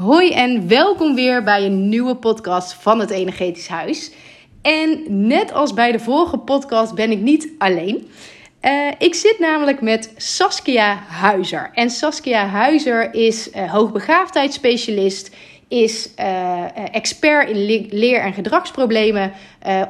Hoi en welkom weer bij een nieuwe podcast van het Energetisch Huis. En net als bij de vorige podcast ben ik niet alleen. Uh, ik zit namelijk met Saskia Huizer. En Saskia Huizer is uh, hoogbegaafdheidsspecialist, is uh, expert in le leer- en gedragsproblemen,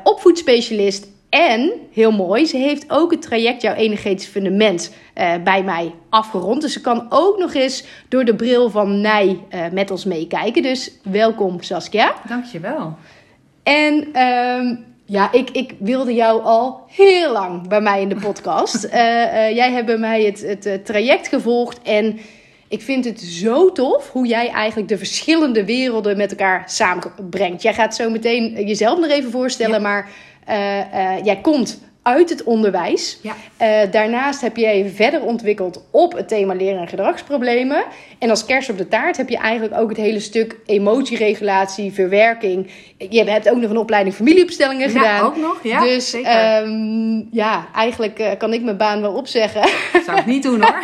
opvoedspecialist en, heel mooi, ze heeft ook het traject Jouw Energetisch Fundament uh, bij mij afgerond. Dus ze kan ook nog eens door de bril van Nij uh, met ons meekijken. Dus welkom Saskia. Dankjewel. En um, ja, ik, ik wilde jou al heel lang bij mij in de podcast. uh, jij hebt bij mij het, het traject gevolgd en... Ik vind het zo tof hoe jij eigenlijk de verschillende werelden met elkaar samenbrengt. Jij gaat zo meteen jezelf nog even voorstellen, ja. maar jij komt uit het onderwijs. Ja. Uh, daarnaast heb je je verder ontwikkeld op het thema leren en gedragsproblemen. En als kers op de taart heb je eigenlijk ook het hele stuk emotieregulatie, verwerking. Je hebt ook nog een opleiding familieopstellingen ja, gedaan. ook nog, ja. Dus zeker. Um, ja, eigenlijk uh, kan ik mijn baan wel opzeggen. Dat zou ik niet doen hoor.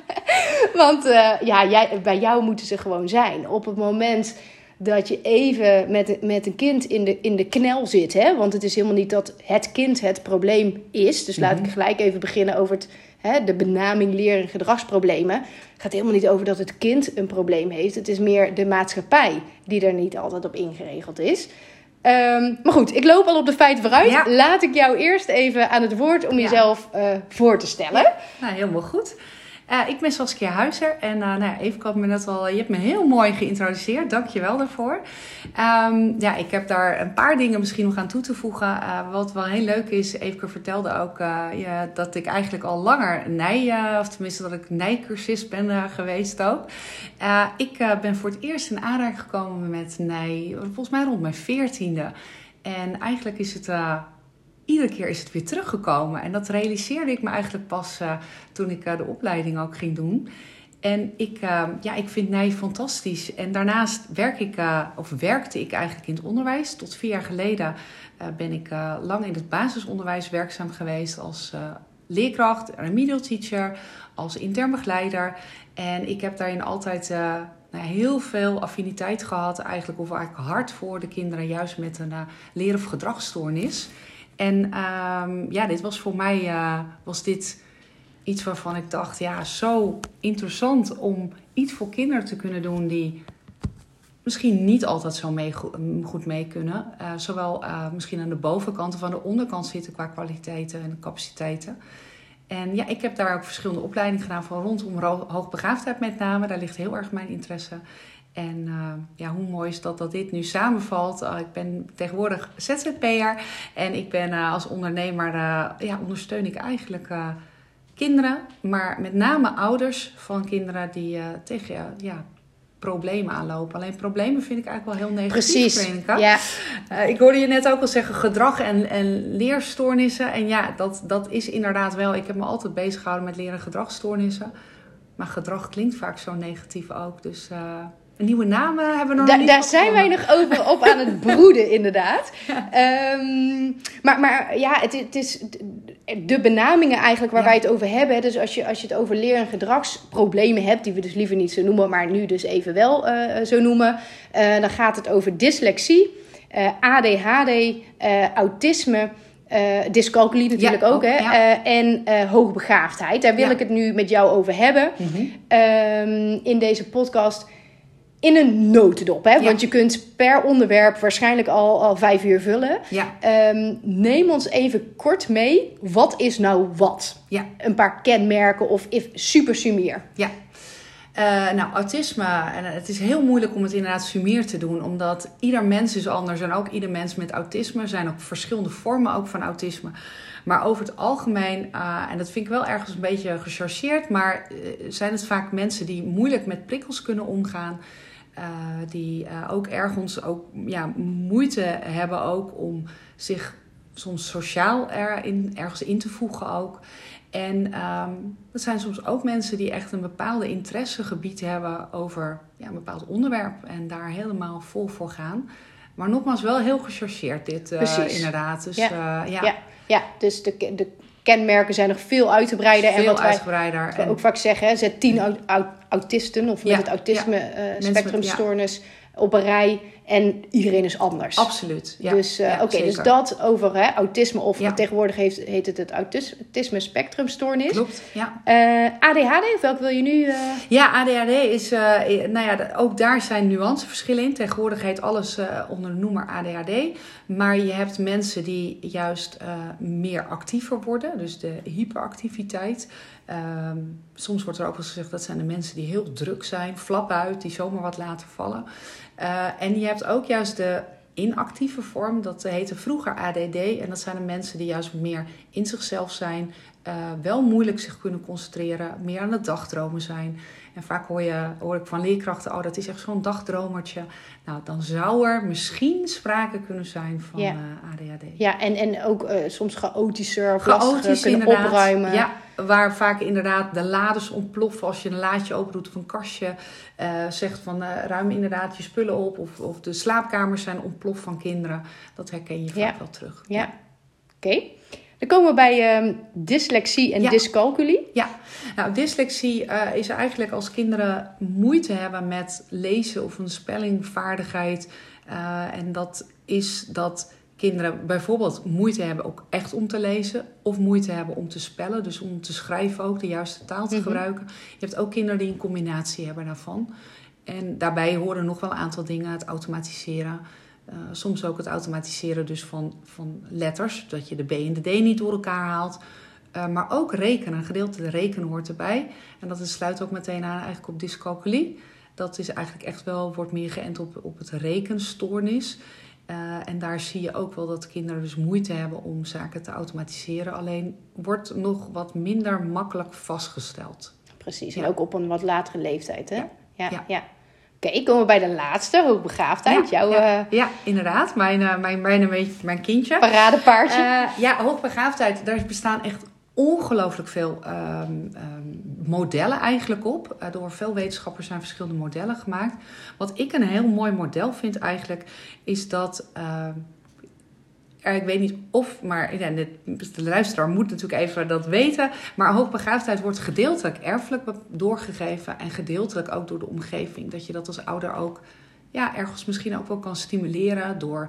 Want uh, ja, jij, bij jou moeten ze gewoon zijn. Op het moment dat je even met, met een kind in de, in de knel zit. Hè? Want het is helemaal niet dat het kind het probleem is. Dus laat mm -hmm. ik gelijk even beginnen over het, hè, de benaming leer- en gedragsproblemen. Het gaat helemaal niet over dat het kind een probleem heeft. Het is meer de maatschappij die er niet altijd op ingeregeld is. Um, maar goed, ik loop al op de feiten vooruit. Ja. Laat ik jou eerst even aan het woord om Ja. jezelf uh, voor te stellen. Ja. Nou, helemaal goed. Uh, ik ben Saskia Huizer en uh, nou ja, even had me net al, je hebt me heel mooi geïntroduceerd, dank je wel daarvoor. Um, ja, ik heb daar een paar dingen misschien nog aan toe te voegen. Wat wel heel leuk is, Eveke vertelde ook ja, dat ik eigenlijk al langer nij, of tenminste dat ik nijcursist ben geweest ook. ik ben voor het eerst in aanraking gekomen met nij, volgens mij rond mijn veertiende. En eigenlijk is het iedere keer is het weer teruggekomen. En dat realiseerde ik me eigenlijk pas uh, toen ik uh, de opleiding ook ging doen. En ik, uh, ja, ik vind Nij fantastisch. En daarnaast werk ik, of werkte ik eigenlijk in het onderwijs. Tot vier jaar geleden ben ik lang in het basisonderwijs werkzaam geweest als leerkracht, remedial teacher, als intern begeleider. En ik heb daarin altijd nou, heel veel affiniteit gehad, eigenlijk of eigenlijk hard voor de kinderen, juist met een leer- of gedragsstoornis. En um, ja, dit was voor mij uh, was dit iets waarvan ik dacht, ja, zo interessant om iets voor kinderen te kunnen doen die misschien niet altijd zo goed mee kunnen. Uh, zowel uh, misschien aan de bovenkant of aan de onderkant zitten qua kwaliteiten en capaciteiten. En ja, ik heb daar ook verschillende opleidingen gedaan van rondom hoogbegaafdheid met name. Daar ligt heel erg mijn interesse. En uh, ja, hoe mooi is dat dat dit nu samenvalt. Uh, ik ben tegenwoordig ZZP'er en ik ben uh, als ondernemer, ja, ondersteun ik eigenlijk kinderen, maar met name ouders van kinderen die tegen ja, problemen aanlopen. Alleen problemen vind ik eigenlijk wel heel negatief. Precies, ja. ik hoorde je net ook al zeggen gedrag en, en leerstoornissen. En ja, dat, dat is inderdaad wel, ik heb me altijd bezig gehouden met leren gedragsstoornissen. Maar gedrag klinkt vaak zo negatief ook, dus... nieuwe naam hebben we nog da niet Daar zijn wij nog over op aan het broeden, inderdaad. Ja. Um, maar, maar ja, het, het, is de benamingen eigenlijk waar ja. wij het over hebben. Dus als je, als je het over leer- en gedragsproblemen hebt, die we dus liever niet zo noemen, maar nu dus even wel uh, zo noemen, uh, dan gaat het over dyslexie, uh, ADHD, autisme. Uh, dyscalculie natuurlijk ja, ook, hè? Ja. Uh, en uh, hoogbegaafdheid. Daar wil ja. ik het nu met jou over hebben. Mm -hmm. um, in deze podcast in een notendop. Hè? Ja. Want je kunt per onderwerp waarschijnlijk al, al vijf uur vullen. Ja. Um, neem ons even kort mee. Wat is nou wat? Ja. Een paar kenmerken of if, super sumier. Ja. Uh, nou, autisme, en het is heel moeilijk om het inderdaad sumier te doen, omdat ieder mens is anders en ook ieder mens met autisme er zijn ook verschillende vormen ook van autisme. Maar over het algemeen, uh, en dat vind ik wel ergens een beetje gechargeerd, maar uh, zijn het vaak mensen die moeilijk met prikkels kunnen omgaan. Uh, die ook ergens ook, ja, moeite hebben ook om zich soms sociaal erin, ergens in te voegen ook. En um, dat zijn soms ook mensen die echt een bepaalde interessegebied hebben over ja, een bepaald onderwerp en daar helemaal vol voor gaan. Maar nogmaals, wel heel gechargeerd dit uh, inderdaad. Dus, ja. Uh, ja. ja. Ja, dus de, de kenmerken zijn nog veel uitgebreider. Veel en wat uitgebreider. Wij, wat we ook vaak zeggen, zet tien autisten of met Ja, het autisme ja. eh, met- spectrumstoornis op een rij en iedereen is anders. Absoluut. Ja. dus eh, Ja, oké, dus dat over hè, autisme of Ja. tegenwoordig heeft, heet het het autis- autisme spectrumstoornis. Klopt, ja. Eh, ADHD, of welk wil je nu? eh, Ja, ADHD is, nou ja, ook daar zijn nuanceverschillen in. Tegenwoordig heet alles onder de noemer ADHD. Maar je hebt mensen die juist meer actiever worden, dus de hyperactiviteit. Ehm, soms wordt er ook wel eens gezegd dat zijn de mensen die heel druk zijn, flap uit, die zomaar wat laten vallen. Eh, en je hebt ook juist de inactieve vorm, dat heette vroeger ADD. En dat zijn de mensen die juist meer in zichzelf zijn, eh, wel moeilijk zich kunnen concentreren, meer aan het dagdromen zijn. En vaak hoor, je, hoor ik van leerkrachten, oh dat is echt zo'n dagdromertje. Nou, dan zou er misschien sprake kunnen zijn van Ja. eh, ADHD. ja, en, en ook soms chaotischer of Chaotisch kunnen inderdaad. opruimen. Ja, waar vaak inderdaad de lades ontploffen als je een laadje open doet of een kastje. eh, zegt van eh, ruim inderdaad je spullen op. Of, of de slaapkamers zijn ontploft van kinderen. Dat herken je vaak Ja. wel terug. Ja. Oké. Dan komen we bij ehm, dyslexie en Ja. dyscalculie. Ja, nou, dyslexie eh, is eigenlijk als kinderen moeite hebben met lezen of een spellingvaardigheid. En dat is dat kinderen bijvoorbeeld moeite hebben ook echt om te lezen. Of moeite hebben om te spellen, dus om te schrijven ook, de juiste taal te Mhm. gebruiken. Je hebt ook kinderen die een combinatie hebben daarvan. En daarbij horen nog wel een aantal dingen. Het automatiseren. Eh, soms ook het automatiseren dus van, van letters. Dat je de B en de D niet door elkaar haalt. Eh, maar ook rekenen. Een gedeelte de rekenen hoort erbij. En dat sluit ook meteen aan eigenlijk op dyscalculie. Dat is eigenlijk echt wel, wordt meer geënt op, op het rekenstoornis. Eh, en daar zie je ook wel dat kinderen dus moeite hebben om zaken te automatiseren. Alleen wordt nog wat minder makkelijk vastgesteld. Precies. Ja. En ook op een wat latere leeftijd, hè? Ja. Ja. ja. Ja. Oké, komen we bij de laatste, hoogbegaafdheid. Jouw ja, eh, ja, inderdaad. Mijn, eh, mijn, mijn, mijn, kindje. paradepaardje. Ja, hoogbegaafdheid. Daar bestaan echt ongelooflijk veel ehm, ehm, modellen eigenlijk op. Eh, door veel wetenschappers zijn verschillende modellen gemaakt. Wat ik een heel mooi model vind eigenlijk, is dat... ehm, ik weet niet of, maar ja, de, luisteraar moet natuurlijk even dat weten. Maar hoogbegaafdheid wordt gedeeltelijk erfelijk doorgegeven en gedeeltelijk ook door de omgeving. Dat je dat als ouder ook ja, ergens misschien ook wel kan stimuleren door,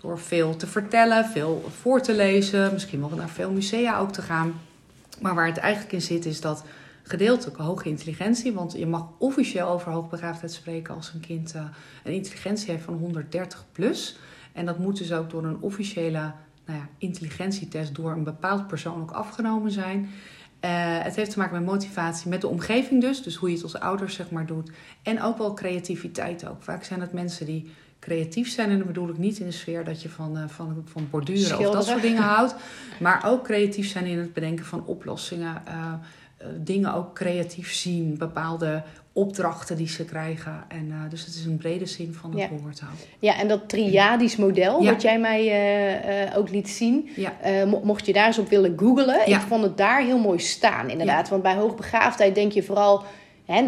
door veel te vertellen, veel voor te lezen, misschien wel naar veel musea ook te gaan. Maar waar het eigenlijk in zit is dat gedeeltelijk hoge intelligentie, want je mag officieel over hoogbegaafdheid spreken als een kind eh, een intelligentie heeft van 130 plus. En dat moet dus ook door een officiële nou ja, intelligentietest door een bepaald persoon ook afgenomen zijn. Eh, het heeft te maken met motivatie, met de omgeving dus. Dus hoe je het als ouders zeg maar doet. En ook wel creativiteit ook. Vaak zijn het mensen die creatief zijn. En dan bedoel ik niet in de sfeer dat je van, eh, van, van borduren of dat soort dingen houdt. Maar ook creatief zijn in het bedenken van oplossingen. eh, eh, dingen ook creatief zien. Bepaalde opdrachten die ze krijgen. En, dus het is een brede zin van het Ja. woord ook. Ja, en dat triadisch model, Ja. wat jij mij ook liet zien. Ja. mo- mocht je daar eens op willen googlen. Ik vond het daar heel mooi staan, inderdaad. Want bij hoogbegaafdheid denk je vooral... En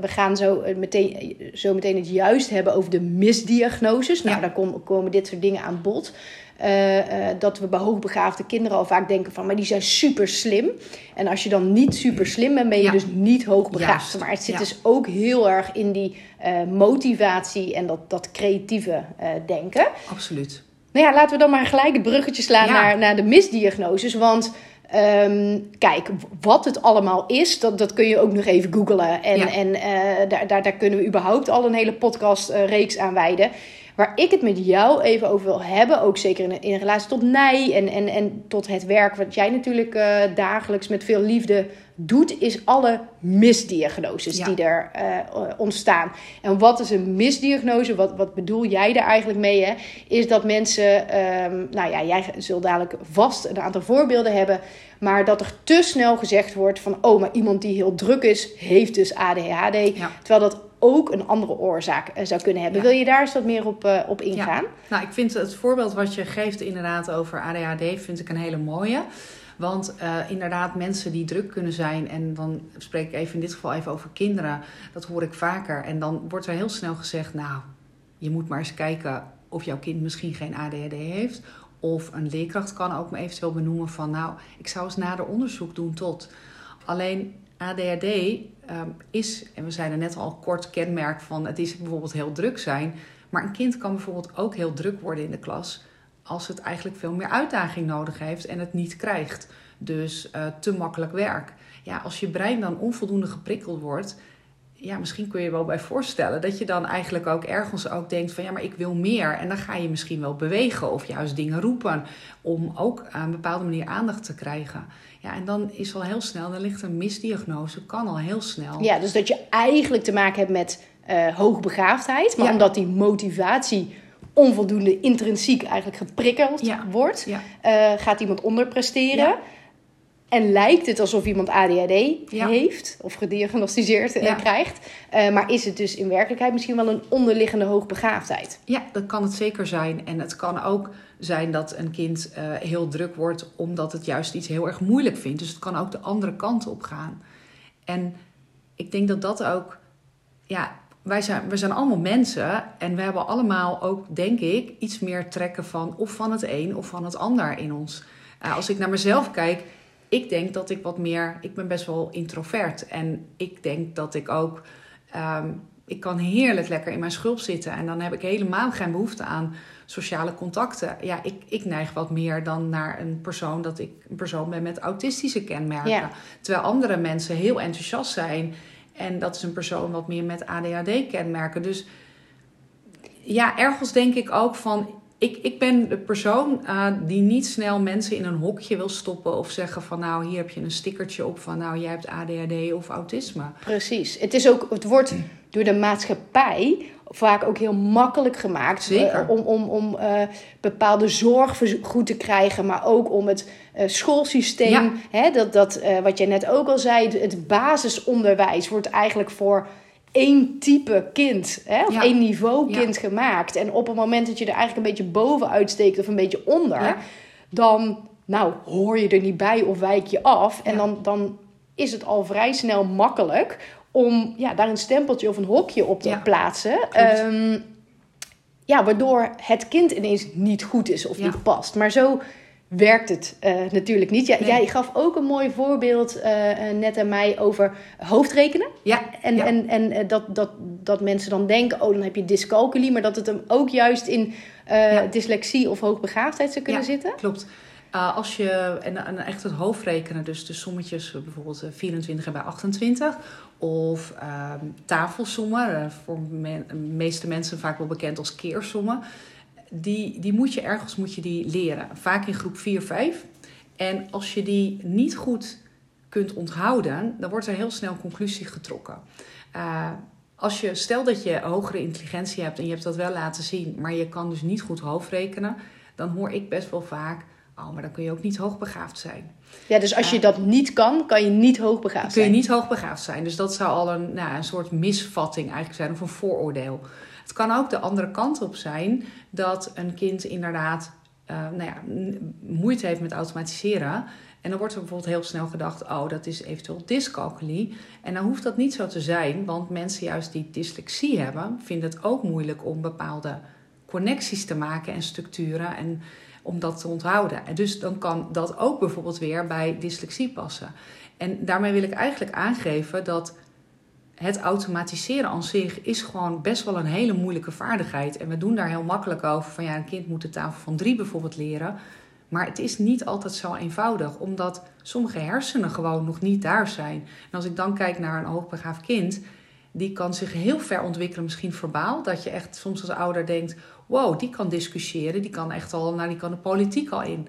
we, gaan zo eh, meteen, zo meteen het juist hebben over de misdiagnoses. Nou, Ja. daar komen dit soort dingen aan bod. Eh, eh, dat we bij hoogbegaafde kinderen al vaak denken van... maar die zijn super slim. En als je dan niet super slim bent, ben je Ja. dus niet hoogbegaafd. Juist. Maar het zit Ja. dus ook heel erg in die eh, motivatie en dat, dat creatieve eh, denken. Absoluut. Nou ja, laten we dan maar gelijk het bruggetje slaan naar, naar de misdiagnoses. Want ehm, kijk, wat het allemaal is, dat, dat kun je ook nog even googlen. En, Ja. en eh, daar, daar, daar kunnen we überhaupt al een hele podcastreeks aan wijden. Waar ik het met jou even over wil hebben, ook zeker in, in relatie tot Nij en, en, en tot het werk wat jij natuurlijk eh, dagelijks met veel liefde doet, is alle misdiagnoses Ja. die er eh, ontstaan. En wat is een misdiagnose? Wat, wat bedoel jij daar eigenlijk mee? Hè? Is dat mensen, ehm, nou ja, jij zult dadelijk vast een aantal voorbeelden hebben, maar dat er te snel gezegd wordt van, oh, maar iemand die heel druk is, heeft dus ADHD. Ja. Terwijl dat ook een andere oorzaak eh, zou kunnen hebben. Ja. Wil je daar eens wat meer op, eh, op ingaan? Nou, ik vind het voorbeeld wat je geeft inderdaad over ADHD vind ik een hele mooie. Want eh, inderdaad, mensen die druk kunnen zijn, en dan spreek ik even in dit geval even over kinderen, dat hoor ik vaker. En dan wordt er heel snel gezegd, nou, je moet maar eens kijken of jouw kind misschien geen ADHD heeft. Of een leerkracht kan ook me eventueel benoemen van, nou, ik zou eens nader onderzoek doen tot. Alleen ADHD ehm, is, en we zeiden net al kort kenmerk van het is bijvoorbeeld heel druk zijn. Maar een kind kan bijvoorbeeld ook heel druk worden in de klas als het eigenlijk veel meer uitdaging nodig heeft en het niet krijgt. Dus uh, te makkelijk werk. Ja, als je brein dan onvoldoende geprikkeld wordt, ja, misschien kun je je wel bij voorstellen dat je dan eigenlijk ook ergens ook denkt van ja, maar ik wil meer. En dan ga je misschien wel bewegen of juist dingen roepen om ook aan een bepaalde manier aandacht te krijgen. Ja, en dan is al heel snel, dan ligt een misdiagnose, kan al heel snel. Ja, dus dat je eigenlijk te maken hebt met uh, hoogbegaafdheid, maar omdat die motivatie onvoldoende intrinsiek eigenlijk geprikkeld wordt, uh, gaat iemand onderpresteren. En lijkt het alsof iemand ADHD heeft of gediagnosticeerd eh, krijgt. Uh, maar is het dus in werkelijkheid misschien wel een onderliggende hoogbegaafdheid? Ja, dat kan het zeker zijn. En het kan ook zijn dat een kind uh, heel druk wordt omdat het juist iets heel erg moeilijk vindt. Dus het kan ook de andere kant op gaan. En ik denk dat dat ook, ja, wij zijn, we zijn allemaal mensen en we hebben allemaal ook, denk ik, iets meer trekken van of van het een of van het ander in ons. als ik naar mezelf kijk ik denk dat ik wat meer. Ik ben best wel introvert. En ik denk dat ik ook. Ehm, ik kan heerlijk lekker in mijn schulp zitten. En dan heb ik helemaal geen behoefte aan sociale contacten. Ja, ik, ik neig wat meer dan naar een persoon dat ik een persoon ben met autistische kenmerken. Terwijl andere mensen heel enthousiast zijn. En dat is een persoon wat meer met ADHD-kenmerken. Dus ja, ergens denk ik ook van ik, ik ben de persoon uh, die niet snel mensen in een hokje wil stoppen of zeggen van nou hier heb je een stickertje op van nou jij hebt ADHD of autisme. Precies. Het, is ook, het wordt door de maatschappij vaak ook heel makkelijk gemaakt Zeker. Uh, om, om, om uh, bepaalde zorg goed te krijgen, maar ook om het schoolsysteem, ja. hè, dat, dat, wat jij net ook al zei, het basisonderwijs wordt eigenlijk voor één type kind, hè, of één niveau kind gemaakt. En op het moment dat je er eigenlijk een beetje bovenuit steekt of een beetje onder, dan nou, hoor je er niet bij of wijk je af. En dan, dan is het al vrij snel makkelijk om ja, daar een stempeltje of een hokje op te plaatsen. Um, ja, waardoor het kind ineens niet goed is of niet past. Maar zo werkt het uh, natuurlijk niet. Ja, Jij gaf ook een mooi voorbeeld uh, net aan mij over hoofdrekenen. Ja. En, en, en dat, dat, dat mensen dan denken, oh dan heb je dyscalculie, maar dat het hem ook juist in ja. dyslexie of hoogbegaafdheid zou kunnen zitten. Klopt. Uh, als je, en, en, echt het hoofdrekenen, dus de sommetjes bijvoorbeeld 24 en bij 28, of uh, tafelsommen, voor de meeste mensen vaak wel bekend als keersommen die, die moet je ergens moet je die leren. Vaak in groep 4, 5. En als je die niet goed kunt onthouden, dan wordt er heel snel conclusie getrokken. Uh, als je, stel dat je hogere intelligentie hebt en je hebt dat wel laten zien, maar je kan dus niet goed hoofdrekenen, dan hoor ik best wel vaak, oh, maar dan kun je ook niet hoogbegaafd zijn. Ja, dus als je dat niet kan, kan je niet hoogbegaafd zijn. Kun je niet hoogbegaafd zijn. Dus dat zou al een, nou, een soort misvatting eigenlijk zijn of een vooroordeel. Het kan ook de andere kant op zijn dat een kind inderdaad uh, nou ja, moeite heeft met automatiseren. En dan wordt er bijvoorbeeld heel snel gedacht: oh, dat is eventueel dyscalculie. En dan hoeft dat niet zo te zijn, want mensen juist die dyslexie hebben, vinden het ook moeilijk om bepaalde connecties te maken en structuren en om dat te onthouden. En dus dan kan dat ook bijvoorbeeld weer bij dyslexie passen. En daarmee wil ik eigenlijk aangeven dat het automatiseren aan zich is gewoon best wel een hele moeilijke vaardigheid. En we doen daar heel makkelijk over van ja, een kind moet de tafel van drie bijvoorbeeld leren. Maar het is niet altijd zo eenvoudig, omdat sommige hersenen gewoon nog niet daar zijn. En als ik dan kijk naar een hoogbegaafd kind, die kan zich heel ver ontwikkelen, misschien verbaal. Dat je echt soms als ouder denkt: wow, die kan discussiëren, die kan echt al, nou, die kan de politiek al in.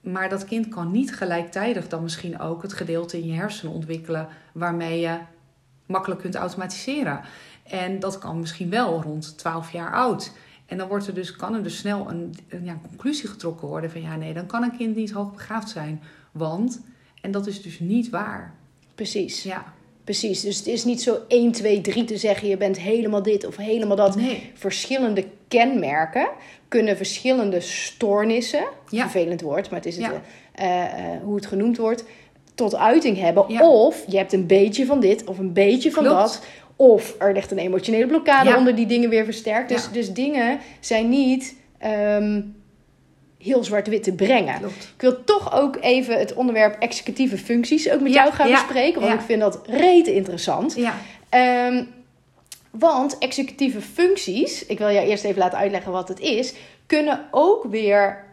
Maar dat kind kan niet gelijktijdig dan misschien ook het gedeelte in je hersenen ontwikkelen waarmee je makkelijk kunt automatiseren. En dat kan misschien wel rond 12 jaar oud. En dan wordt er dus, kan er dus snel een, een ja, conclusie getrokken worden van ja, nee, dan kan een kind niet hoogbegaafd zijn. Want, en dat is dus niet waar. Precies. Ja. Precies, dus het is niet zo 1, 2, 3 te zeggen je bent helemaal dit of helemaal dat. Nee. Verschillende kenmerken kunnen verschillende stoornissen, ja. vervelend woord, maar het is het, ja. uh, uh, hoe het genoemd wordt, tot uiting hebben. Of je hebt een beetje van dit of een beetje van dat. Of er ligt een emotionele blokkade onder die dingen weer versterkt. Dus, dus dingen zijn niet. Um, heel zwart-wit te brengen. Klopt. Ik wil toch ook even het onderwerp executieve functies ook met jou gaan bespreken, want ik vind dat rete interessant. Ja, Ehm, want executieve functies, ik wil jou eerst even laten uitleggen wat het is, kunnen ook weer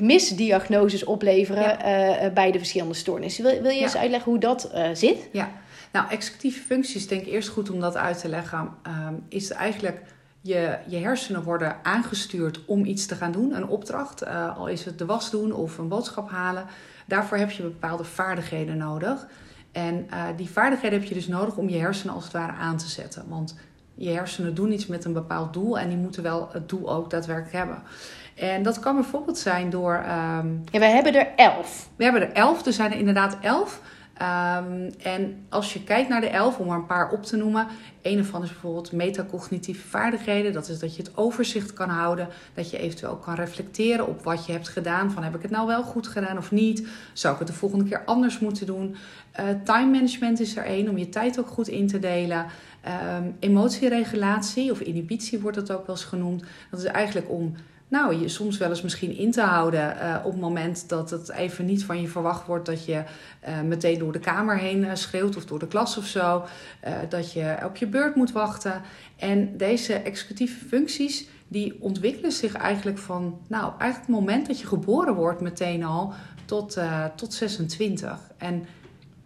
misdiagnoses opleveren Ja. eh, eh, bij de verschillende stoornissen. Wil, wil je Ja. eens uitleggen hoe dat eh, zit? ja. Nou, executieve functies, denk ik eerst goed om dat uit te leggen, ehm, is eigenlijk je, je hersenen worden aangestuurd om iets te gaan doen, een opdracht. al is het de was doen of een boodschap halen. Daarvoor heb je bepaalde vaardigheden nodig. En die vaardigheden heb je dus nodig om je hersenen als het ware aan te zetten. Want je hersenen doen iets met een bepaald doel en die moeten wel het doel ook daadwerkelijk hebben. En dat kan bijvoorbeeld zijn door. ehm, Ja, wij hebben er elf. we hebben er elf, er zijn er inderdaad elf. Ehm, en als je kijkt naar de elf, om er een paar op te noemen. Een ervan is bijvoorbeeld metacognitieve vaardigheden. Dat is dat je het overzicht kan houden. Dat je eventueel ook kan reflecteren op wat je hebt gedaan. Van heb ik het nou wel goed gedaan of niet? Zou ik het de volgende keer anders moeten doen? Eh, time management is er één, om je tijd ook goed in te delen. Ehm, emotieregulatie of inhibitie wordt dat ook wel eens genoemd. Dat is eigenlijk om nou, je soms wel eens misschien in te houden eh, op het moment dat het even niet van je verwacht wordt dat je eh, meteen door de kamer heen eh, schreeuwt of door de klas of zo. Dat je op je beurt moet wachten. En deze executieve functies die ontwikkelen zich eigenlijk van, nou, eigenlijk het moment dat je geboren wordt meteen al tot, tot 26. En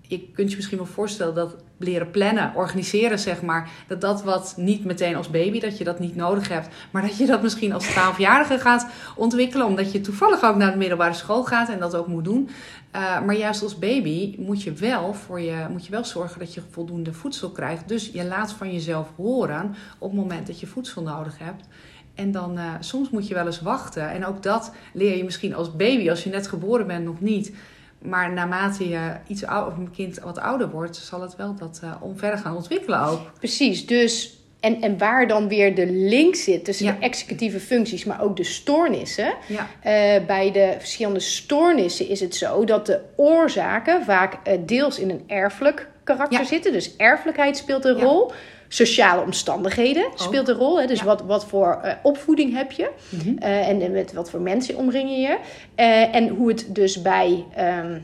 je kunt je misschien wel voorstellen dat leren plannen, organiseren, zeg maar, dat dat wat niet meteen als baby, dat je dat niet nodig hebt, maar dat je dat misschien als 12-jarige gaat ontwikkelen, omdat je toevallig ook naar de middelbare school gaat en dat ook moet doen. Uh, maar juist als baby moet je, wel voor je, moet je wel zorgen dat je voldoende voedsel krijgt. Dus je laat van jezelf horen op het moment dat je voedsel nodig hebt. En dan uh, soms moet je wel eens wachten. En ook dat leer je misschien als baby, als je net geboren bent, nog niet. Maar naarmate je iets ouder, of een kind wat ouder wordt, zal het wel dat uh, gaan ontwikkelen ook. Precies, dus en, en waar dan weer de link zit tussen Ja. de executieve functies, maar ook de stoornissen. Ja, Eh, bij de verschillende stoornissen is het zo dat de oorzaken vaak eh, deels in een erfelijk karakter Ja. zitten. Dus erfelijkheid speelt een rol. Sociale omstandigheden speelt een rol. Hè? Dus Ja. wat, wat voor eh, opvoeding heb je? Mhm. Eh, en, en met wat voor mensen omring je je? Eh, en hoe het dus bij ehm,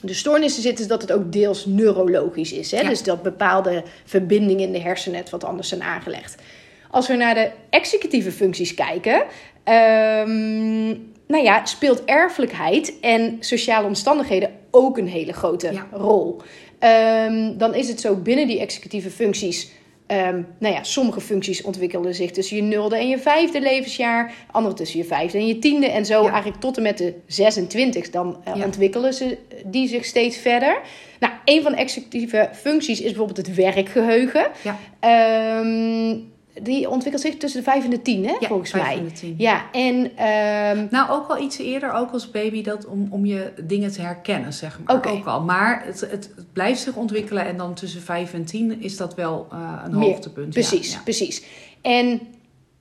de stoornissen zit, is dat het ook deels neurologisch is. Hè? Ja. Dus dat bepaalde verbindingen in de hersenen het wat anders zijn aangelegd. Als we naar de executieve functies kijken, ehm, nou ja, speelt erfelijkheid en sociale omstandigheden ook een hele grote Ja. rol. Ehm, dan is het zo binnen die executieve functies. Ehm, nou ja, sommige functies ontwikkelen zich tussen je nulde en je vijfde levensjaar. Andere tussen je vijfde en je tiende. En zo Ja. eigenlijk tot en met de 26 dan eh, Ja. ontwikkelen ze die zich steeds verder. Nou, een van de executieve functies is bijvoorbeeld het werkgeheugen. Ja. Ehm, die ontwikkelt zich tussen de vijf en de tien, hè, ja volgens vijf mij. de tien. Ja, en ehm, Nou, ook al iets eerder, ook als baby, dat om, om je dingen te herkennen, zeg maar. Ook al. Maar het, het, blijft zich ontwikkelen en dan tussen 5 en 10 is dat wel eh, een Meer. hoogtepunt. Precies, Ja, ja. precies. En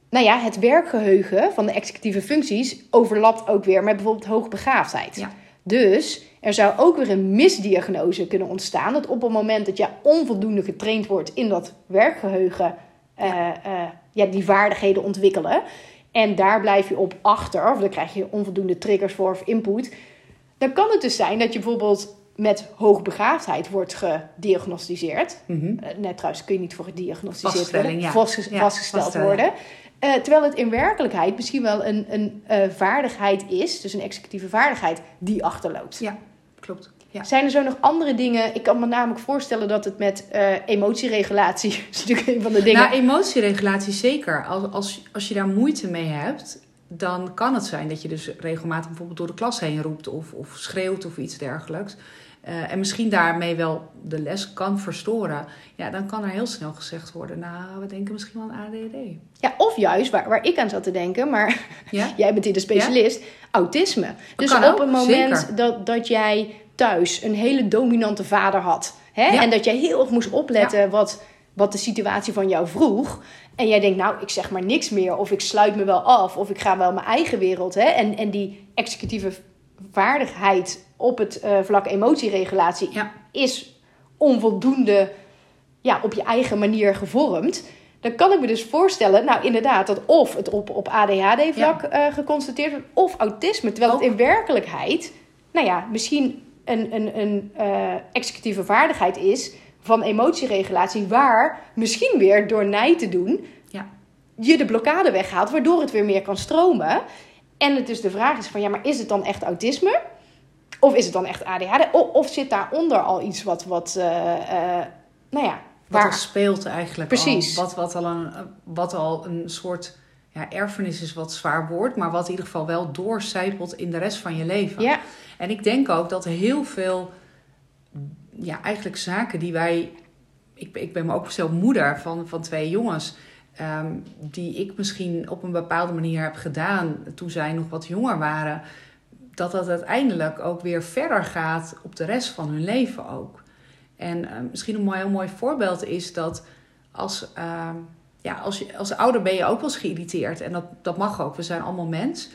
nou ja, het werkgeheugen van de executieve functies overlapt ook weer met bijvoorbeeld hoogbegaafdheid. Ja. Dus er zou ook weer een misdiagnose kunnen ontstaan. Dat op het moment dat je onvoldoende getraind wordt in dat werkgeheugen, eh, eh, ja, die vaardigheden ontwikkelen. En daar blijf je op achter, of dan krijg je onvoldoende triggers voor of input. Dan kan het dus zijn dat je bijvoorbeeld met hoogbegaafdheid wordt gediagnosticeerd. Mhm. Eh, net trouwens kun je niet voor gediagnosticeerd worden. ja. Vastges- Ja, vastgesteld worden. Terwijl het in werkelijkheid misschien wel een, een vaardigheid is, dus een executieve vaardigheid, die achterloopt. Ja, klopt. Ja. Zijn er zo nog andere dingen? Ik kan me namelijk voorstellen dat het met eh, emotieregulatie is natuurlijk een van de dingen. Nou, emotieregulatie zeker. Als, als, als je daar moeite mee hebt, dan kan het zijn dat je dus regelmatig bijvoorbeeld door de klas heen roept of, of schreeuwt of iets dergelijks. Eh, en misschien daarmee wel de les kan verstoren. Ja, dan kan er heel snel gezegd worden, nou, we denken misschien wel aan ADD. ja, of juist, waar, waar ik aan zat te denken, maar Ja? jij bent hier de specialist, autisme. Dus op ook, een moment zeker. dat, dat jij thuis een hele dominante vader had. Hè? Ja. En dat jij heel erg moest opletten wat, wat de situatie van jou vroeg. En jij denkt, nou, ik zeg maar niks meer. Of ik sluit me wel af. Of ik ga wel mijn eigen wereld. Hè? En, en die executieve vaardigheid op het eh, vlak emotieregulatie Ja. is onvoldoende ja, op je eigen manier gevormd. dan kan ik me dus voorstellen, nou inderdaad, dat of het op, op ADHD-vlak eh, geconstateerd wordt, of autisme. Terwijl het in werkelijkheid, nou ja, misschien een, een, een uh, executieve vaardigheid is van emotieregulatie, waar misschien weer door nij te doen, Ja. je de blokkade weghaalt, waardoor het weer meer kan stromen. En het dus de vraag is van, ja, maar is het dan echt autisme? Of is het dan echt ADHD? Of, of zit daaronder al iets wat, wat eh, eh, nou ja, Wat waar... al speelt eigenlijk Precies. al. Wat, wat, al een, wat al een soort ja, erfenis is wat zwaar wordt. Maar wat in ieder geval wel doorcijpelt in de rest van je leven. Ja, En ik denk ook dat heel veel, ja, eigenlijk zaken die wij. Ik, ik ben me ook zelf moeder van, van twee jongens. ehm, die ik misschien op een bepaalde manier heb gedaan toen zij nog wat jonger waren. Dat dat uiteindelijk ook weer verder gaat op de rest van hun leven ook. En eh, misschien een heel mooi voorbeeld is dat als, ehm, ja, als, je, als ouder ben je ook wel eens geïrriteerd. En dat, dat mag ook, we zijn allemaal mens.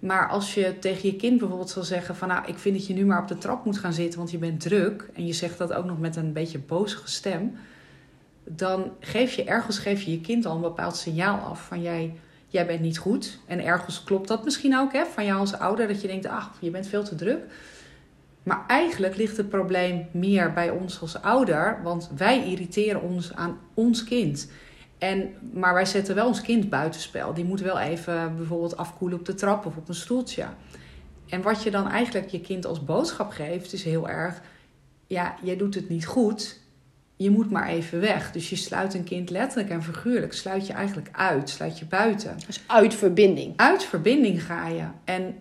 Maar als je tegen je kind bijvoorbeeld zal zeggen van... nou, ik vind dat je nu maar op de trap moet gaan zitten, want je bent druk... en je zegt dat ook nog met een beetje bozige stem... dan geef je ergens geef je je kind al een bepaald signaal af van... jij, jij bent niet goed. En ergens klopt dat misschien ook hè, van jou als ouder... dat je denkt, ach, je bent veel te druk. Maar eigenlijk ligt het probleem meer bij ons als ouder... want wij irriteren ons aan ons kind... En, maar wij zetten wel ons kind buitenspel. Die moet wel even bijvoorbeeld afkoelen op de trap of op een stoeltje. En wat je dan eigenlijk je kind als boodschap geeft, is heel erg: ja, jij doet het niet goed. Je moet maar even weg. Dus je sluit een kind letterlijk en figuurlijk, sluit je eigenlijk uit, sluit je buiten. dus uit verbinding. Uit verbinding ga je. En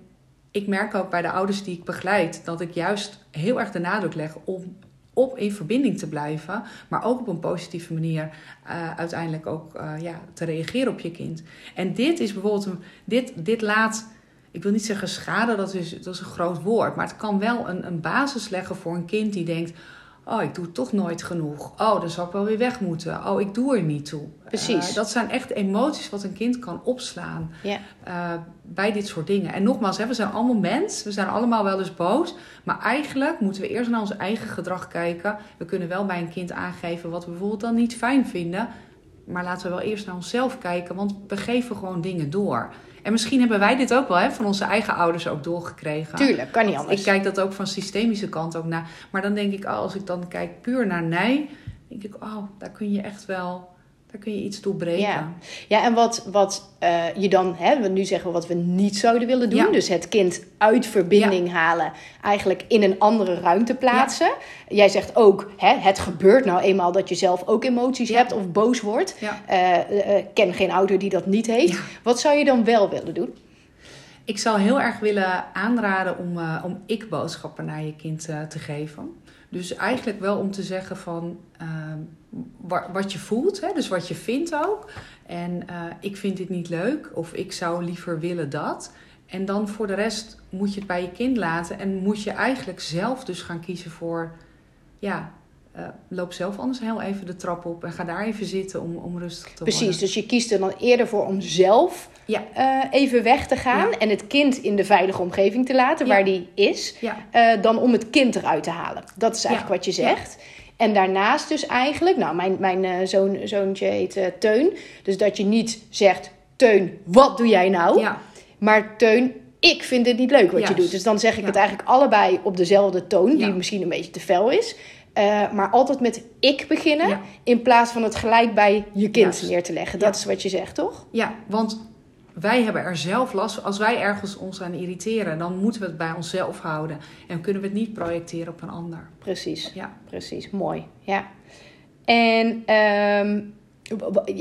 ik merk ook bij de ouders die ik begeleid dat ik juist heel erg de nadruk leg om op in verbinding te blijven, maar ook op een positieve manier uh, uiteindelijk ook uh, ja, te reageren op je kind. En dit is bijvoorbeeld, een, dit, dit laat, ik wil niet zeggen schade, dat is, dat is een groot woord, maar het kan wel een, een basis leggen voor een kind die denkt, oh ik doe toch nooit genoeg, oh dan zal ik wel weer weg moeten, oh ik doe er niet toe. Precies. Uh, dat zijn echt emoties wat een kind kan opslaan Ja. uh, bij dit soort dingen. En nogmaals, hè, we zijn allemaal mens, we zijn allemaal wel eens boos. Maar eigenlijk moeten we eerst naar ons eigen gedrag kijken. We kunnen wel bij een kind aangeven wat we bijvoorbeeld dan niet fijn vinden. Maar laten we wel eerst naar onszelf kijken, want we geven gewoon dingen door. En misschien hebben wij dit ook wel hè, van onze eigen ouders ook doorgekregen. Tuurlijk, kan niet anders. Ik kijk dat ook van systemische kant ook naar. Maar dan denk ik, oh, als ik dan kijk puur naar nee, denk ik, oh, daar kun je echt wel, daar kun je iets doorbreken. Ja, ja en wat, wat uh, je dan, hè, we nu zeggen we wat we niet zouden willen doen. Ja. Dus het kind uit verbinding halen, eigenlijk in een andere ruimte plaatsen. Jij zegt ook, hè, het gebeurt nou eenmaal dat je zelf ook emoties hebt of boos wordt. Uh, uh, ken geen ouder die dat niet heeft. Wat zou je dan wel willen doen? Ik zou heel erg willen aanraden om, om ik-boodschappen naar je kind te geven. Dus eigenlijk wel om te zeggen van uh, wat je voelt, hè? dus wat je vindt ook. En uh, ik vind dit niet leuk of ik zou liever willen dat. En dan voor de rest moet je het bij je kind laten en moet je eigenlijk zelf dus gaan kiezen voor, ja, uh, loop zelf anders heel even de trap op en ga daar even zitten om, om rustig te Precies, worden. dus je kiest er dan eerder voor om zelf ja. uh, even weg te gaan Ja. en het kind in de veilige omgeving te laten Ja. waar die is, uh, dan om het kind eruit te halen. Dat is eigenlijk wat je zegt. En daarnaast dus eigenlijk, nou, mijn, mijn zoon, zoontje heet Teun. Dus dat je niet zegt, Teun, wat doe jij nou? Ja. Maar Teun, ik vind dit niet leuk wat Juist. je doet. Dus dan zeg ik Ja. het eigenlijk allebei op dezelfde toon, die Ja. misschien een beetje te fel is. Uh, maar altijd met ik beginnen, Ja. in plaats van het gelijk bij je kind Juist. neer te leggen. Dat Ja. is wat je zegt, toch? Ja, want wij hebben er zelf last van. Als wij ergens ons aan irriteren, dan moeten we het bij onszelf houden. En kunnen we het niet projecteren op een ander. Precies, Ja. precies. Mooi, ja. En um,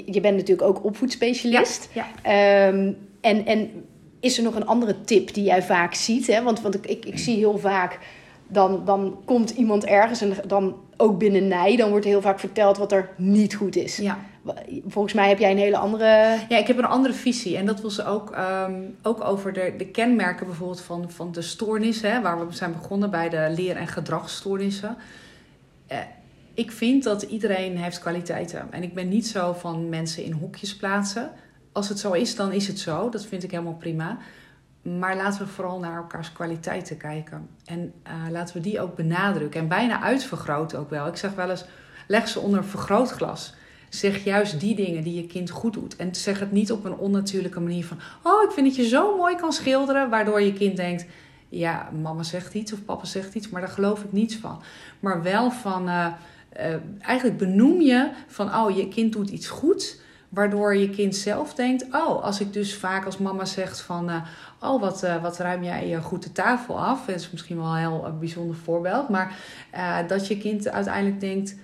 je bent natuurlijk ook opvoedspecialist. Ja. Um, en, en is er nog een andere tip die jij vaak ziet? Hè? Want, want ik, ik, ik zie heel vaak, dan, dan komt iemand ergens en dan ook binnen Nij, dan wordt heel vaak verteld wat er niet goed is. Ja. Volgens mij heb jij een hele andere... Ja, ik heb een andere visie. En dat was ook, um, ook over de, de kenmerken bijvoorbeeld van, van de stoornissen. Hè, waar we zijn begonnen bij de leer- en gedragsstoornissen. Uh, ik vind dat iedereen heeft kwaliteiten. En ik ben niet zo van mensen in hokjes plaatsen. Als het zo is, dan is het zo. Dat vind ik helemaal prima. Maar laten we vooral naar elkaars kwaliteiten kijken. En uh, laten we die ook benadrukken. En bijna uitvergroten ook wel. Ik zeg wel eens, leg ze onder een vergrootglas. zeg juist die dingen die je kind goed doet. En zeg het niet op een onnatuurlijke manier van... oh, ik vind dat je zo mooi kan schilderen... waardoor je kind denkt... ja, mama zegt iets of papa zegt iets... maar daar geloof ik niets van. Maar wel van... Uh, uh, eigenlijk benoem je van... oh, je kind doet iets goed... Waardoor je kind zelf denkt: Oh, als ik dus vaak als mama zegt van. Oh, wat, uh, wat ruim jij je goed de tafel af? Dat is misschien wel een heel bijzonder voorbeeld. Maar dat je kind uiteindelijk denkt: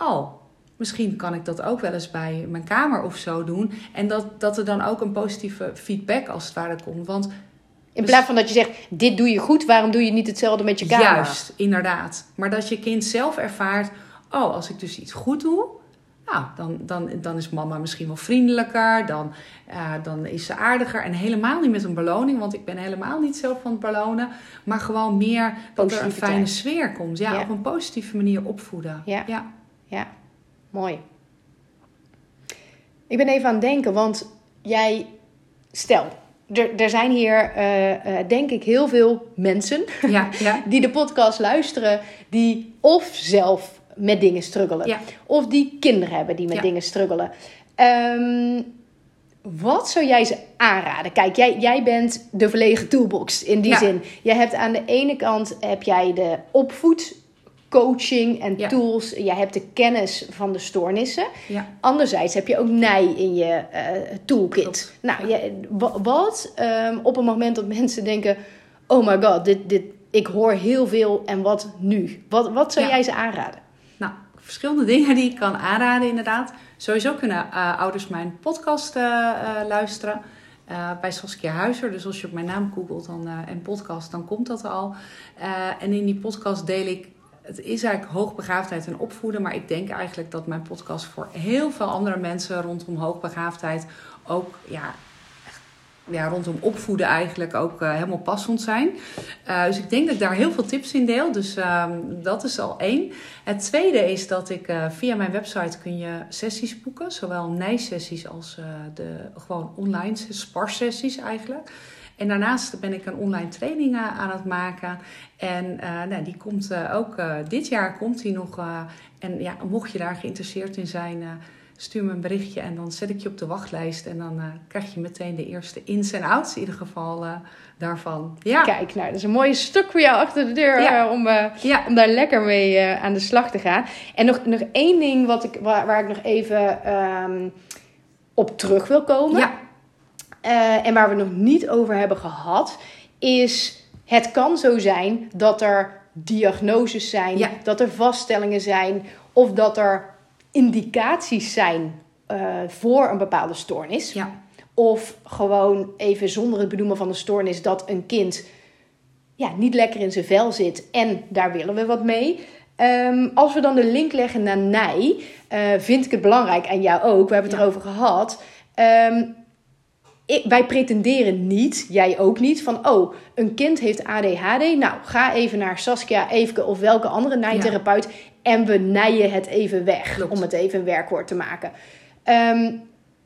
Oh, misschien kan ik dat ook wel eens bij mijn kamer of zo doen. En dat, dat er dan ook een positieve feedback als het ware komt. Want in plaats van dat je zegt, dit doe je goed, waarom doe je niet hetzelfde met je kamer? Juist, inderdaad. Maar dat je kind zelf ervaart, oh, als ik dus iets goed doe, nou, dan, dan, dan is mama misschien wel vriendelijker, dan, uh, dan is ze aardiger. En helemaal niet met een beloning, want ik ben helemaal niet zo van het belonen. Maar gewoon meer dat er een fijne sfeer komt. Ja, ja, op een positieve manier opvoeden. Ja, ja. ja. mooi. Ik ben even aan het denken, want jij, stel, er, er zijn hier, uh, uh, denk ik, heel veel mensen ja, ja. die de podcast luisteren, die of zelf met dingen struggelen. Ja. Of die kinderen hebben die met Ja. dingen struggelen. Ehm, wat zou jij ze aanraden? Kijk, jij, jij bent de volledige toolbox in die Ja. zin. Je hebt aan de ene kant heb jij de opvoedcoaching en Ja. tools. Jij hebt de kennis van de stoornissen. Ja. Anderzijds heb je ook nij in je eh, toolkit. Klopt. Nou, je- wa- wat ehm, op een moment dat mensen denken: oh my god, dit, dit, ik hoor heel veel en wat nu? Wat, wat zou jij ze aanraden? Verschillende dingen die ik kan aanraden inderdaad. Sowieso kunnen eh, ouders mijn podcast eh, eh, luisteren. bij Saskia Huizer. Dus als je op mijn naam googelt dan, en podcast, dan komt dat al. En in die podcast deel ik... Het is eigenlijk hoogbegaafdheid en opvoeden. Maar ik denk eigenlijk dat mijn podcast voor heel veel andere mensen rondom hoogbegaafdheid ook... Ja, ja, rondom opvoeden eigenlijk ook eh, helemaal passend zijn. Eh, dus ik denk dat ik daar heel veel tips in deel. Dus ehm, dat is al één. Het tweede is dat ik eh, via mijn website kun je sessies boeken. Zowel nijsessies als de gewoon online sparsessies eigenlijk. En daarnaast ben ik een online training aan het maken. En nou, die komt ook dit jaar komt die nog. en ja, mocht je daar geïnteresseerd in zijn, stuur me een berichtje en dan zet ik je op de wachtlijst. En dan eh, krijg je meteen de eerste ins en outs in ieder geval eh, daarvan. Ja, Kijk, nou, dat is een mooie stuk voor jou achter de deur Ja. eh, om, ja. om daar lekker mee aan de slag te gaan. En nog, nog één ding wat ik, waar, waar ik nog even ehm, op terug wil komen. ja. En waar we nog niet over hebben gehad, is het kan zo zijn dat er diagnoses zijn, dat er vaststellingen zijn of dat er indicaties zijn eh, voor een bepaalde stoornis. ja. Of gewoon even zonder het benoemen van de stoornis dat een kind ja, niet lekker in zijn vel zit en daar willen we wat mee. Ehm, als we dan de link leggen naar Nij, eh, vind ik het belangrijk, en jou ook, we hebben het Ja. erover gehad. Ehm, ik, wij pretenderen niet, jij ook niet, van oh, een kind heeft ADHD. Nou, ga even naar Saskia, Eefke of welke andere nijtherapeut en we nijen het even weg, Klopt. om het even een werkwoord te maken. Ehm,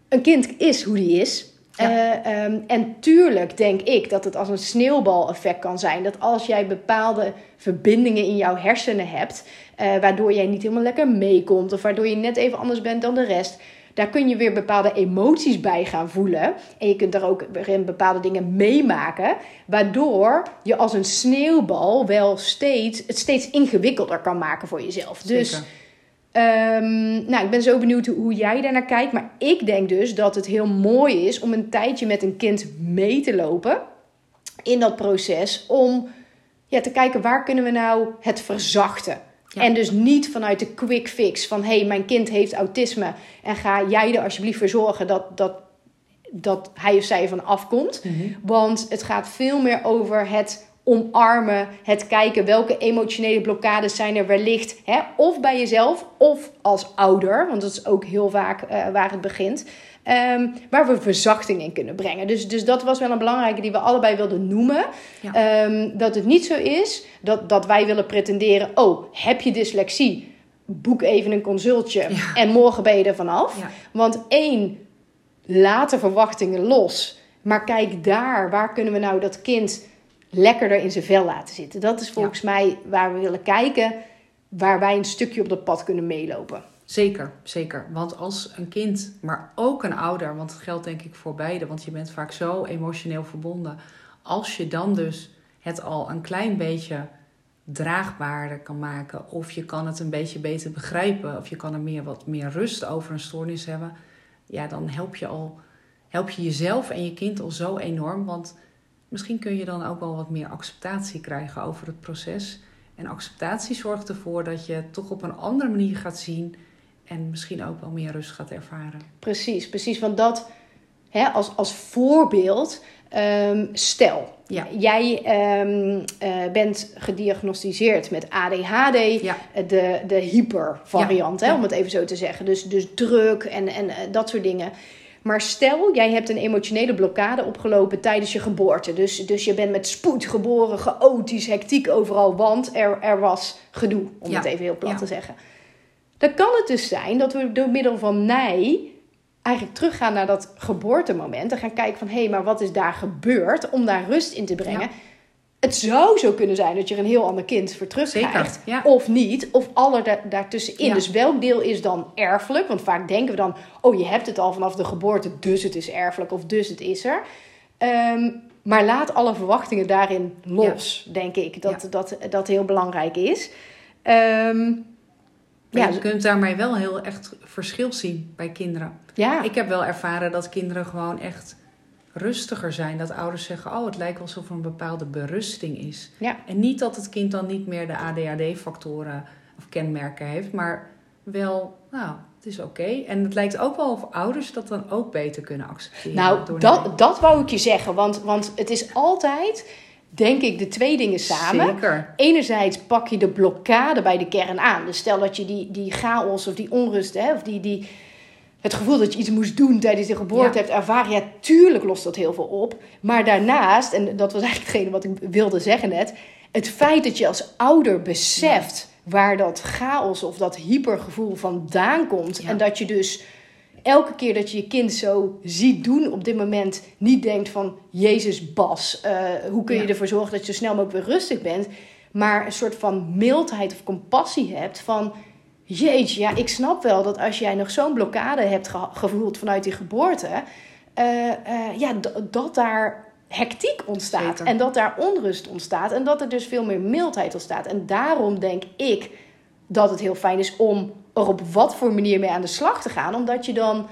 een kind is hoe die is. Ja. Eh, ehm, en tuurlijk denk ik dat het als een sneeuwbaleffect kan zijn. Dat als jij bepaalde verbindingen in jouw hersenen hebt, eh, waardoor jij niet helemaal lekker meekomt, of waardoor je net even anders bent dan de rest, daar kun je weer bepaalde emoties bij gaan voelen. En je kunt daar ook weer in bepaalde dingen meemaken, waardoor je als een sneeuwbal wel steeds, het steeds ingewikkelder kan maken voor jezelf. Dus. Zeker. Ehm, nou, ik ben zo benieuwd hoe, hoe jij daarnaar kijkt. Maar ik denk dus dat het heel mooi is om een tijdje met een kind mee te lopen in dat proces. Om ja, te kijken waar kunnen we nou het verzachten. Ja. En dus niet vanuit de quick fix van hé, hey, mijn kind heeft autisme. En ga jij er alsjeblieft voor zorgen dat, dat, dat hij of zij ervan afkomt. Want het gaat veel meer over het omarmen, het kijken welke emotionele blokkades zijn er wellicht, hè, of bij jezelf of als ouder, want dat is ook heel vaak eh, waar het begint, ehm, waar we verzachting in kunnen brengen. Dus, dus dat was wel een belangrijke die we allebei wilden noemen. Ja. Ehm, dat het niet zo is dat, dat wij willen pretenderen, oh, heb je dyslexie? Boek even een consultje Ja. en morgen ben je er vanaf. Ja. Want één, laat verwachtingen los. Maar kijk daar, waar kunnen we nou dat kind lekkerder in zijn vel laten zitten? Dat is volgens mij waar we willen kijken, waar wij een stukje op dat pad kunnen meelopen. Zeker, zeker. Want als een kind, maar ook een ouder, want het geldt denk ik voor beide, want je bent vaak zo emotioneel verbonden. Als je dan dus het al een klein beetje draagbaarder kan maken, of je kan het een beetje beter begrijpen, of je kan er meer, wat meer rust over een stoornis hebben, ja, dan help je al, help je jezelf en je kind al zo enorm. Want misschien kun je dan ook wel wat meer acceptatie krijgen over het proces. En acceptatie zorgt ervoor dat je toch op een andere manier gaat zien en misschien ook wel meer rust gaat ervaren. Precies, precies. Want dat hè, als, als voorbeeld, ehm, stel, Ja. jij ehm, eh, bent gediagnosticeerd met ADHD, Ja. de, de hypervariant, Ja, hè, ja. om het even zo te zeggen. Dus, dus druk en, en eh, dat soort dingen. Maar stel, jij hebt een emotionele blokkade opgelopen tijdens je geboorte. Dus, dus je bent met spoed geboren, chaotisch, hectiek overal, want er, er was gedoe, om het even heel plat te zeggen. Dan kan het dus zijn dat we door middel van nij eigenlijk teruggaan naar dat geboortemoment. En gaan kijken van, hé, hey, maar wat is daar gebeurd? Om daar rust in te brengen. Ja. Het zou zo kunnen zijn dat je er een heel ander kind voor terugkrijgt. Ja. Of niet. Of alle da daartussenin. Ja. Dus welk deel is dan erfelijk? Want vaak denken we dan, oh, je hebt het al vanaf de geboorte, dus het is erfelijk of dus het is er. Ehm, maar laat alle verwachtingen daarin los, denk ik. Dat, dat dat heel belangrijk is. Ehm, Maar ja, je kunt daarmee wel heel echt verschil zien bij kinderen. ja. Ik heb wel ervaren dat kinderen gewoon echt rustiger zijn. Dat ouders zeggen, oh, het lijkt wel alsof er een bepaalde berusting is. Ja. En niet dat het kind dan niet meer de ADHD-factoren of kenmerken heeft, maar wel, nou, het is oké. En het lijkt ook wel of ouders dat dan ook beter kunnen accepteren. Nou, dat, dat wou ik je zeggen. Want, want het is altijd, denk ik, de twee dingen samen. Zeker. Enerzijds pak je de blokkade bij de kern aan. Dus stel dat je die, die chaos of die onrust, hè, of die, die, het gevoel dat je iets moest doen tijdens de geboorte Ja. hebt ervaren. Ja, tuurlijk lost dat heel veel op. Maar daarnaast, en dat was eigenlijk hetgene wat ik wilde zeggen net. Het feit dat je als ouder beseft waar dat chaos of dat hypergevoel vandaan komt. Ja. En dat je dus elke keer dat je je kind zo ziet doen op dit moment niet denkt van Jezus Bas, eh, hoe kun je Ja. ervoor zorgen dat je zo snel mogelijk weer rustig bent, maar een soort van mildheid of compassie hebt van jeetje, ja, ik snap wel dat als jij nog zo'n blokkade hebt ge- gevoeld vanuit die geboorte, eh, eh, ja, dat daar hectiek ontstaat Zeker. en dat daar onrust ontstaat en dat er dus veel meer mildheid ontstaat. En daarom denk ik dat het heel fijn is om er op wat voor manier mee aan de slag te gaan, omdat je dan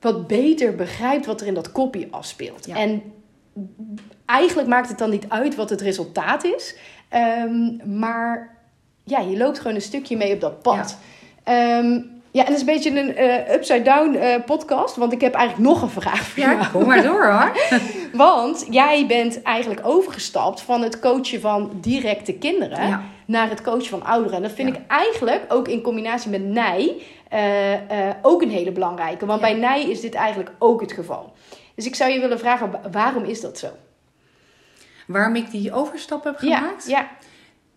wat beter begrijpt wat er in dat kopje afspeelt. Ja. En eigenlijk maakt het dan niet uit wat het resultaat is, Ehm, maar ja, je loopt gewoon een stukje mee op dat pad. Ja, ja en het is een beetje een eh, upside-down eh, podcast, want ik heb eigenlijk nog een vraag voor jou. Ja, kom maar door hoor. Want jij bent eigenlijk overgestapt van het coachen van directe kinderen Ja. naar het coachen van ouderen. En dat vind Ja. ik eigenlijk ook in combinatie met Nij eh, ook een hele belangrijke. Want bij Nij is dit eigenlijk ook het geval. Dus ik zou je willen vragen, wa- waarom is dat zo? Waarom ik die overstap heb gemaakt? Ja,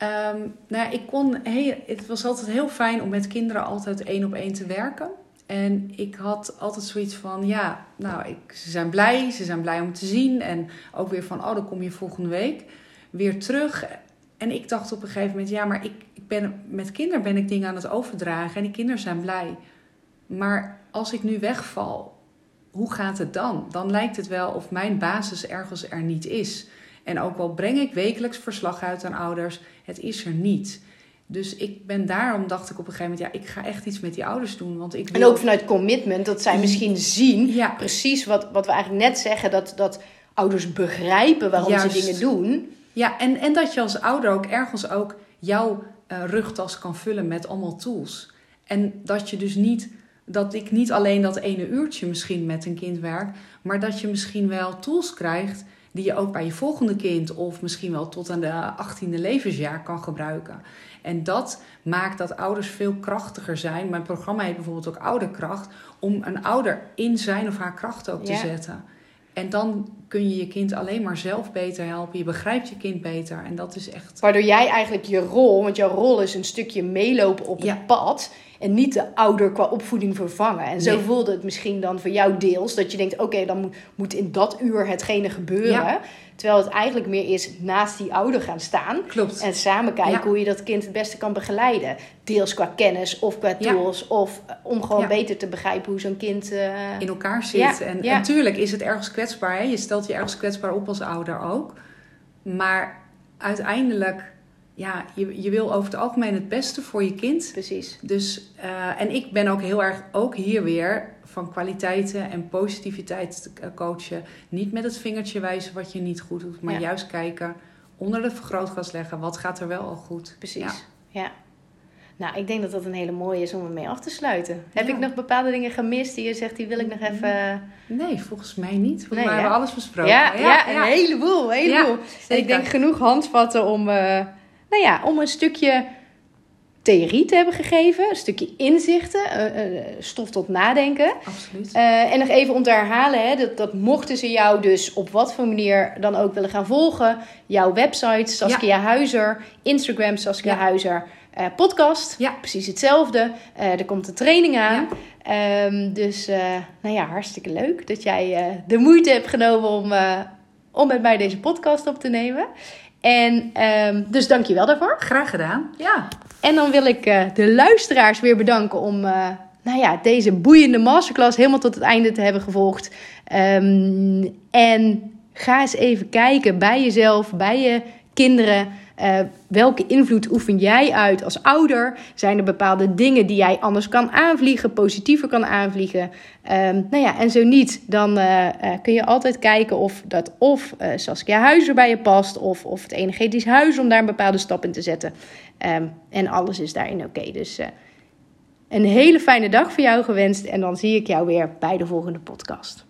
Ehm, nou, ik kon het was altijd heel fijn om met kinderen altijd één op één te werken. En ik had altijd zoiets van, ja, nou, ik, ze zijn blij, ze zijn blij om te zien. En ook weer van, oh, dan kom je volgende week weer terug. En ik dacht op een gegeven moment, ja, maar ik, ik ben, met kinderen ben ik dingen aan het overdragen en die kinderen zijn blij. Maar als ik nu wegval, hoe gaat het dan? Dan lijkt het wel of mijn basis ergens er niet is. En ook al breng ik wekelijks verslag uit aan ouders, het is er niet. Dus ik ben daarom, dacht ik op een gegeven moment, ja, ik ga echt iets met die ouders doen. Want ik en wil... ook vanuit commitment, dat zij misschien zien, Ja. precies wat, wat we eigenlijk net zeggen, dat, dat ouders begrijpen waarom Juist. ze dingen doen. Ja, en, en dat je als ouder ook ergens ook jouw eh, rugtas kan vullen met allemaal tools. En dat je dus niet, dat ik niet alleen dat ene uurtje misschien met een kind werk, maar dat je misschien wel tools krijgt die je ook bij je volgende kind of misschien wel tot aan de 18e levensjaar kan gebruiken. En dat maakt dat ouders veel krachtiger zijn. Mijn programma heet bijvoorbeeld ook Ouderkracht, om een ouder in zijn of haar kracht ook te Ja. zetten. En dan kun je je kind alleen maar zelf beter helpen. Je begrijpt je kind beter. En dat is echt. Waardoor jij eigenlijk je rol, want jouw rol is een stukje meelopen op Ja. het pad. En niet de ouder qua opvoeding vervangen. En zo Nee. voelde het misschien dan voor jou deels. Dat je denkt, oké, dan moet, moet in dat uur hetgene gebeuren. Ja. Terwijl het eigenlijk meer is naast die ouder gaan staan. Klopt. En samen kijken Ja. hoe je dat kind het beste kan begeleiden. Deels qua kennis of qua Ja. tools. Of eh, om gewoon Ja. beter te begrijpen hoe zo'n kind... eh, in elkaar zit. Ja, en natuurlijk is het ergens kwetsbaar. Hè? Je stelt je ergens kwetsbaar op als ouder ook. Maar uiteindelijk, ja, je, je wil over het algemeen het beste voor je kind. Precies. Dus, eh, en ik ben ook heel erg, ook hier weer, van kwaliteiten en positiviteit te eh, coachen. Niet met het vingertje wijzen wat je niet goed doet, maar Ja. juist kijken, onder de vergrootglas leggen, wat gaat er wel al goed. Precies. Ja. Ja. Nou, ik denk dat dat een hele mooie is om ermee af te sluiten. Heb ik nog bepaalde dingen gemist die je zegt, die wil ik nog even... Nee, volgens mij niet. Volgens Nee, mij hebben we alles besproken. Ja, ja, een heleboel, een heleboel. Ik denk genoeg handvatten om, eh, nou ja, om een stukje theorie te hebben gegeven. Een stukje inzichten, eh, stof tot nadenken. Absoluut. Eh, en nog even om te herhalen, hè, dat, dat mochten ze jou dus op wat voor manier dan ook willen gaan volgen. Jouw website, Saskia Huizer, Instagram, Saskia Ja. Huizer, podcast. Ja. Precies hetzelfde. Er komt een training aan. Ehm, dus, nou ja, hartstikke leuk dat jij de moeite hebt genomen om, om met mij deze podcast op te nemen. En ehm, dus dank je wel daarvoor. Graag gedaan. Ja. En dan wil ik eh, de luisteraars weer bedanken om eh, nou ja, deze boeiende masterclass helemaal tot het einde te hebben gevolgd. Ehm, en ga eens even kijken bij jezelf, bij je kinderen. Eh, welke invloed oefen jij uit als ouder? Zijn er bepaalde dingen die jij anders kan aanvliegen, positiever kan aanvliegen? Ehm, nou ja, en zo niet, dan eh, eh, kun je altijd kijken of dat of Saskia Huizer bij je past, of, of het energetisch huis om daar een bepaalde stap in te zetten. Ehm, en alles is daarin oké. Dus een hele fijne dag voor jou gewenst. En dan zie ik jou weer bij de volgende podcast.